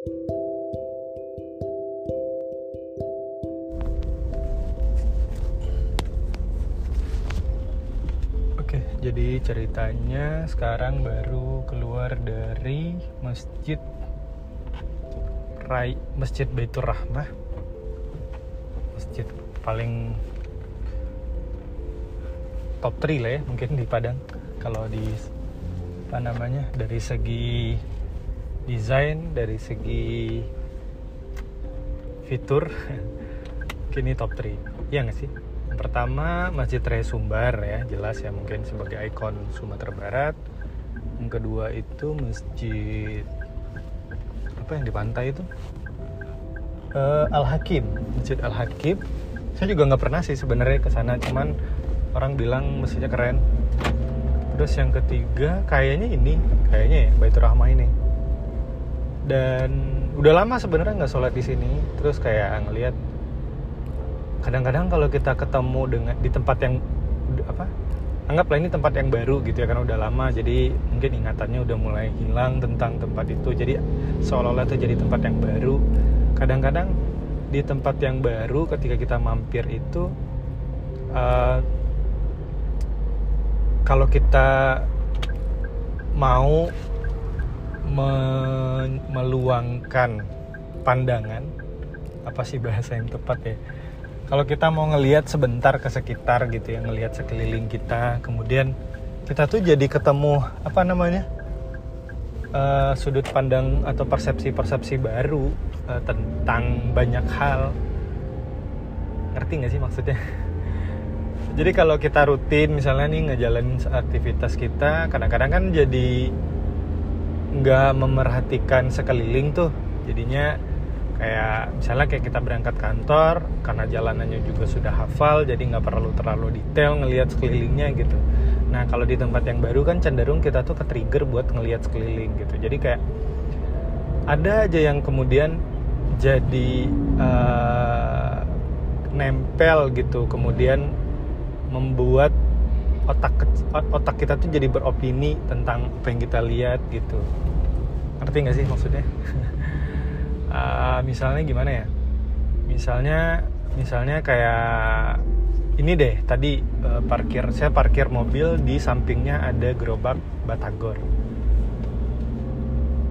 Oke, jadi ceritanya sekarang baru keluar dari masjid Rai Masjid Baitur Rahmah. Masjid paling top 3 lah ya mungkin di Padang kalau di apa namanya dari segi desain dari segi fitur kini top 3 iya nggak sih? Yang pertama Masjid Raya Sumbar ya jelas ya mungkin sebagai ikon Sumatera Barat. Yang kedua itu masjid apa yang di pantai itu? Eh, Al Hakim Masjid Al Hakim. Saya juga nggak pernah sih sebenarnya ke sana cuman orang bilang masjidnya keren. Terus yang ketiga kayaknya ini kayaknya ya Baitur Rahmah ini dan udah lama sebenarnya nggak sholat di sini. Terus kayak ngelihat kadang-kadang kalau kita ketemu dengan di tempat yang apa anggaplah ini tempat yang baru gitu ya karena udah lama. Jadi mungkin ingatannya udah mulai hilang tentang tempat itu. Jadi seolah-olah itu jadi tempat yang baru. Kadang-kadang di tempat yang baru ketika kita mampir itu uh, kalau kita mau me- meluangkan pandangan. Apa sih bahasa yang tepat ya? Kalau kita mau ngelihat sebentar ke sekitar gitu ya ngelihat sekeliling kita kemudian kita tuh jadi ketemu apa namanya uh, sudut pandang atau persepsi-persepsi baru uh, tentang banyak hal. Ngerti nggak sih maksudnya? Jadi kalau kita rutin misalnya nih ngejalanin aktivitas kita kadang-kadang kan jadi nggak memerhatikan sekeliling tuh. Jadinya kayak misalnya kayak kita berangkat kantor karena jalanannya juga sudah hafal jadi nggak perlu terlalu detail ngelihat sekelilingnya gitu. Nah kalau di tempat yang baru kan cenderung kita tuh ke trigger buat ngelihat sekeliling gitu. Jadi kayak ada aja yang kemudian jadi uh, nempel gitu kemudian membuat otak otak kita tuh jadi beropini tentang apa yang kita lihat gitu. Ngerti nggak sih maksudnya? Uh, misalnya gimana ya? Misalnya misalnya kayak ini deh tadi uh, parkir saya parkir mobil di sampingnya ada gerobak batagor.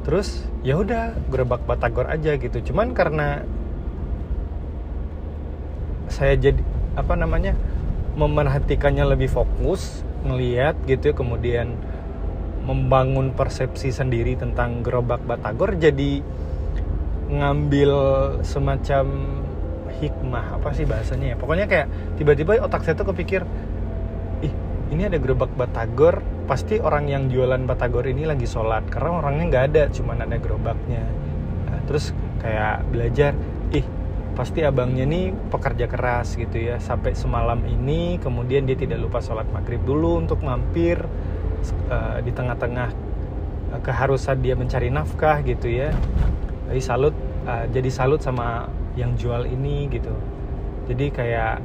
Terus ya udah gerobak batagor aja gitu. Cuman karena saya jadi apa namanya memerhatikannya lebih fokus ngelihat gitu kemudian membangun persepsi sendiri tentang gerobak batagor jadi ngambil semacam hikmah apa sih bahasanya ya? Pokoknya kayak tiba-tiba otak saya tuh kepikir ih ini ada gerobak batagor pasti orang yang jualan batagor ini lagi sholat karena orangnya nggak ada cuman ada gerobaknya. Nah, terus kayak belajar ih pasti abangnya nih pekerja keras gitu ya. Sampai semalam ini kemudian dia tidak lupa sholat maghrib dulu untuk mampir uh, di tengah-tengah uh, keharusan dia mencari nafkah gitu ya. Jadi salut uh, jadi salut sama yang jual ini gitu. Jadi kayak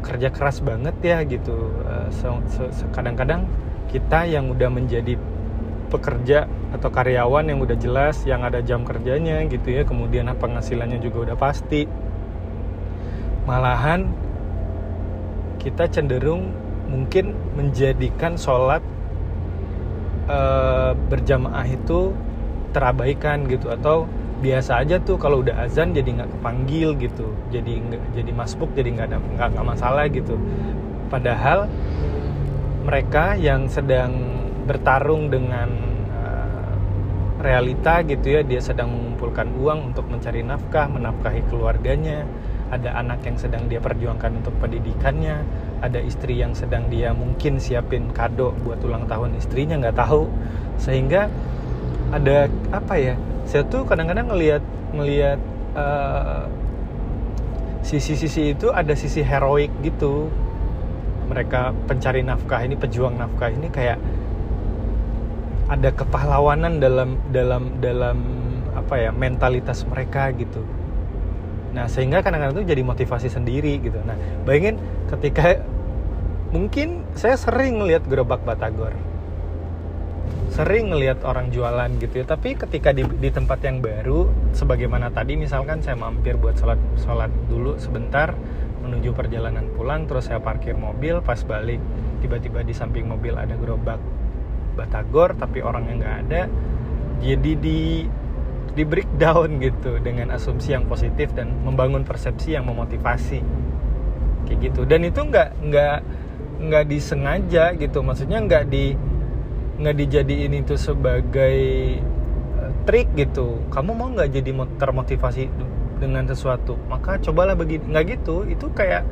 kerja keras banget ya gitu. Uh, so, so, so, kadang-kadang kita yang udah menjadi pekerja atau karyawan yang udah jelas yang ada jam kerjanya gitu ya kemudian penghasilannya juga udah pasti. Malahan kita cenderung mungkin menjadikan sholat uh, berjamaah itu terabaikan gitu atau biasa aja tuh kalau udah azan jadi nggak kepanggil gitu jadi nggak jadi masbuk jadi nggak ada nggak masalah gitu. Padahal mereka yang sedang bertarung dengan uh, realita gitu ya. Dia sedang mengumpulkan uang untuk mencari nafkah menafkahi keluarganya. Ada anak yang sedang dia perjuangkan untuk pendidikannya. Ada istri yang sedang dia mungkin siapin kado buat ulang tahun istrinya nggak tahu. Sehingga ada apa ya saya tuh kadang-kadang ngelihat ngelihat uh, sisi-sisi itu ada sisi heroik gitu. Mereka pencari nafkah ini pejuang nafkah ini kayak ada kepahlawanan dalam dalam dalam apa ya mentalitas mereka gitu. Nah sehingga kadang-kadang itu jadi motivasi sendiri gitu. Nah bayangin ketika mungkin saya sering ngelihat gerobak batagor. Sering ngelihat orang jualan gitu ya. Tapi ketika di, di tempat yang baru sebagaimana tadi misalkan saya mampir buat sholat sholat dulu sebentar menuju perjalanan pulang terus saya parkir mobil pas balik tiba-tiba di samping mobil ada gerobak batagor tapi orangnya nggak ada jadi di di breakdown gitu dengan asumsi yang positif dan membangun persepsi yang memotivasi. Kayak gitu. Dan itu nggak nggak nggak disengaja gitu. Maksudnya nggak di nggak dijadiin itu sebagai uh, trik gitu. Kamu mau nggak jadi termotivasi dengan sesuatu? Maka cobalah begini. Nggak gitu. Itu kayak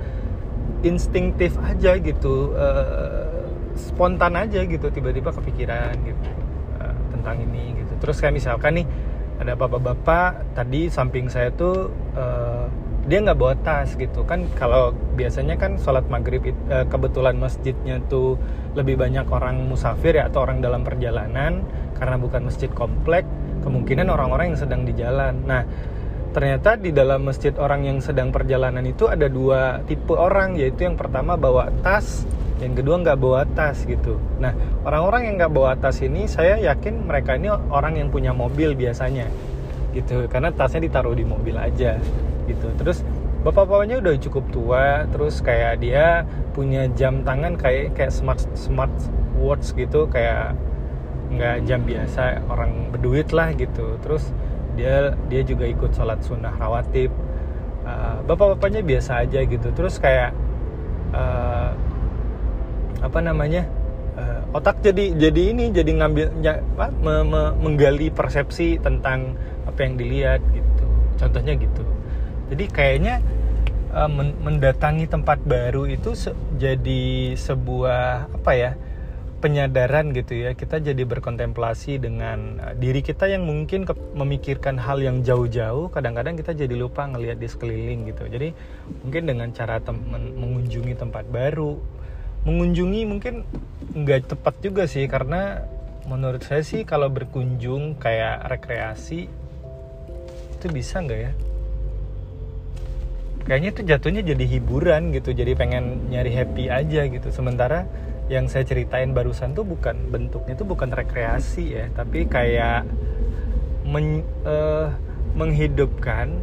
instingtif aja gitu. Uh, spontan aja gitu tiba-tiba kepikiran gitu uh, tentang ini gitu. Terus kayak misalkan nih ada bapak-bapak tadi samping saya tuh uh, dia nggak bawa tas gitu. Kan kalau biasanya kan sholat maghrib uh, kebetulan masjidnya tuh lebih banyak orang musafir ya atau orang dalam perjalanan karena bukan masjid komplek kemungkinan orang-orang yang sedang di jalan. Nah ternyata di dalam masjid orang yang sedang perjalanan itu ada dua tipe orang yaitu yang pertama bawa tas yang kedua nggak bawa tas gitu. Nah orang-orang yang nggak bawa tas ini saya yakin mereka ini orang yang punya mobil biasanya gitu. Karena tasnya ditaruh di mobil aja gitu. Terus bapak-bapaknya udah cukup tua terus kayak dia punya jam tangan kayak kayak smart smart watch gitu kayak nggak jam biasa orang berduit lah gitu. Terus dia dia juga ikut sholat sunnah rawatib. Uh, bapak-bapaknya biasa aja gitu. Terus kayak uh, apa namanya uh, otak jadi jadi ini jadi ngambil ya, apa, me, me, menggali persepsi tentang apa yang dilihat gitu. Contohnya gitu. Jadi kayaknya uh, mendatangi tempat baru itu se jadi sebuah apa ya penyadaran gitu ya. Kita jadi berkontemplasi dengan uh, diri kita yang mungkin memikirkan hal yang jauh-jauh kadang-kadang kita jadi lupa ngelihat di sekeliling gitu. Jadi mungkin dengan cara tem mengunjungi tempat baru mengunjungi mungkin nggak tepat juga sih karena menurut saya sih kalau berkunjung kayak rekreasi itu bisa nggak ya? Kayaknya itu jatuhnya jadi hiburan gitu jadi pengen nyari happy aja gitu. Sementara yang saya ceritain barusan tuh bukan bentuknya tuh bukan rekreasi ya tapi kayak men, uh, menghidupkan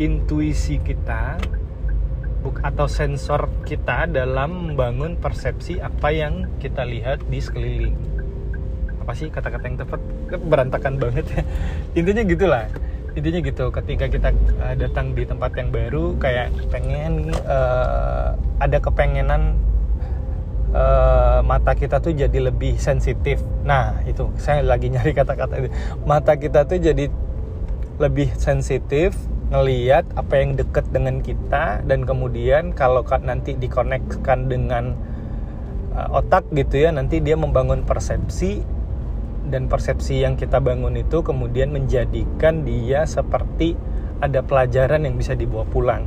intuisi kita atau sensor kita dalam membangun persepsi apa yang kita lihat di sekeliling. Apa sih kata-kata yang tepat? Berantakan banget. Ya intinya gitulah. Intinya gitu ketika kita uh, datang di tempat yang baru kayak pengen uh, ada kepengenan uh, mata kita tuh jadi lebih sensitif. Nah itu saya lagi nyari kata-kata mata kita tuh jadi lebih sensitif ngeliat apa yang deket dengan kita dan kemudian kalau nanti dikonekkan dengan uh, otak gitu ya nanti dia membangun persepsi dan persepsi yang kita bangun itu kemudian menjadikan dia seperti ada pelajaran yang bisa dibawa pulang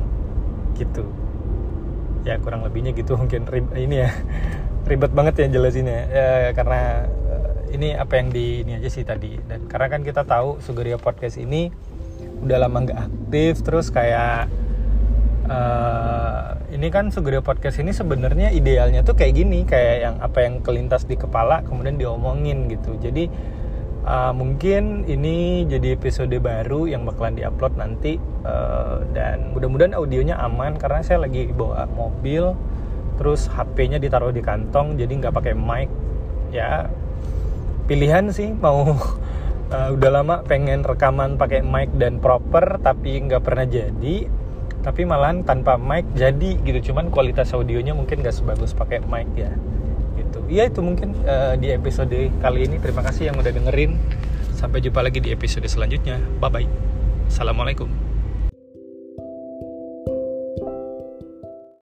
gitu. Ya kurang lebihnya gitu mungkin ini ya ribet banget ya jelasinnya. Ya, karena eh, ini apa yang di ini aja sih tadi. Dan karena kan kita tahu Sugeria Podcast ini udah lama nggak aktif terus kayak uh, ini kan Sugrio Podcast ini sebenarnya idealnya tuh kayak gini kayak yang apa yang kelintas di kepala kemudian diomongin gitu. Jadi uh, mungkin ini jadi episode baru yang bakalan diupload nanti uh, dan mudah-mudahan audionya aman karena saya lagi bawa mobil terus HP-nya ditaruh di kantong jadi nggak pakai mic. Ya pilihan sih mau uh, udah lama pengen rekaman pakai mic dan proper tapi nggak pernah jadi. Tapi malahan tanpa mic jadi gitu. Cuman kualitas audionya mungkin gak sebagus pakai mic ya. Gitu. Iya itu mungkin uh, di episode kali ini. Terima kasih yang udah dengerin. Sampai jumpa lagi di episode selanjutnya. Bye bye assalamualaikum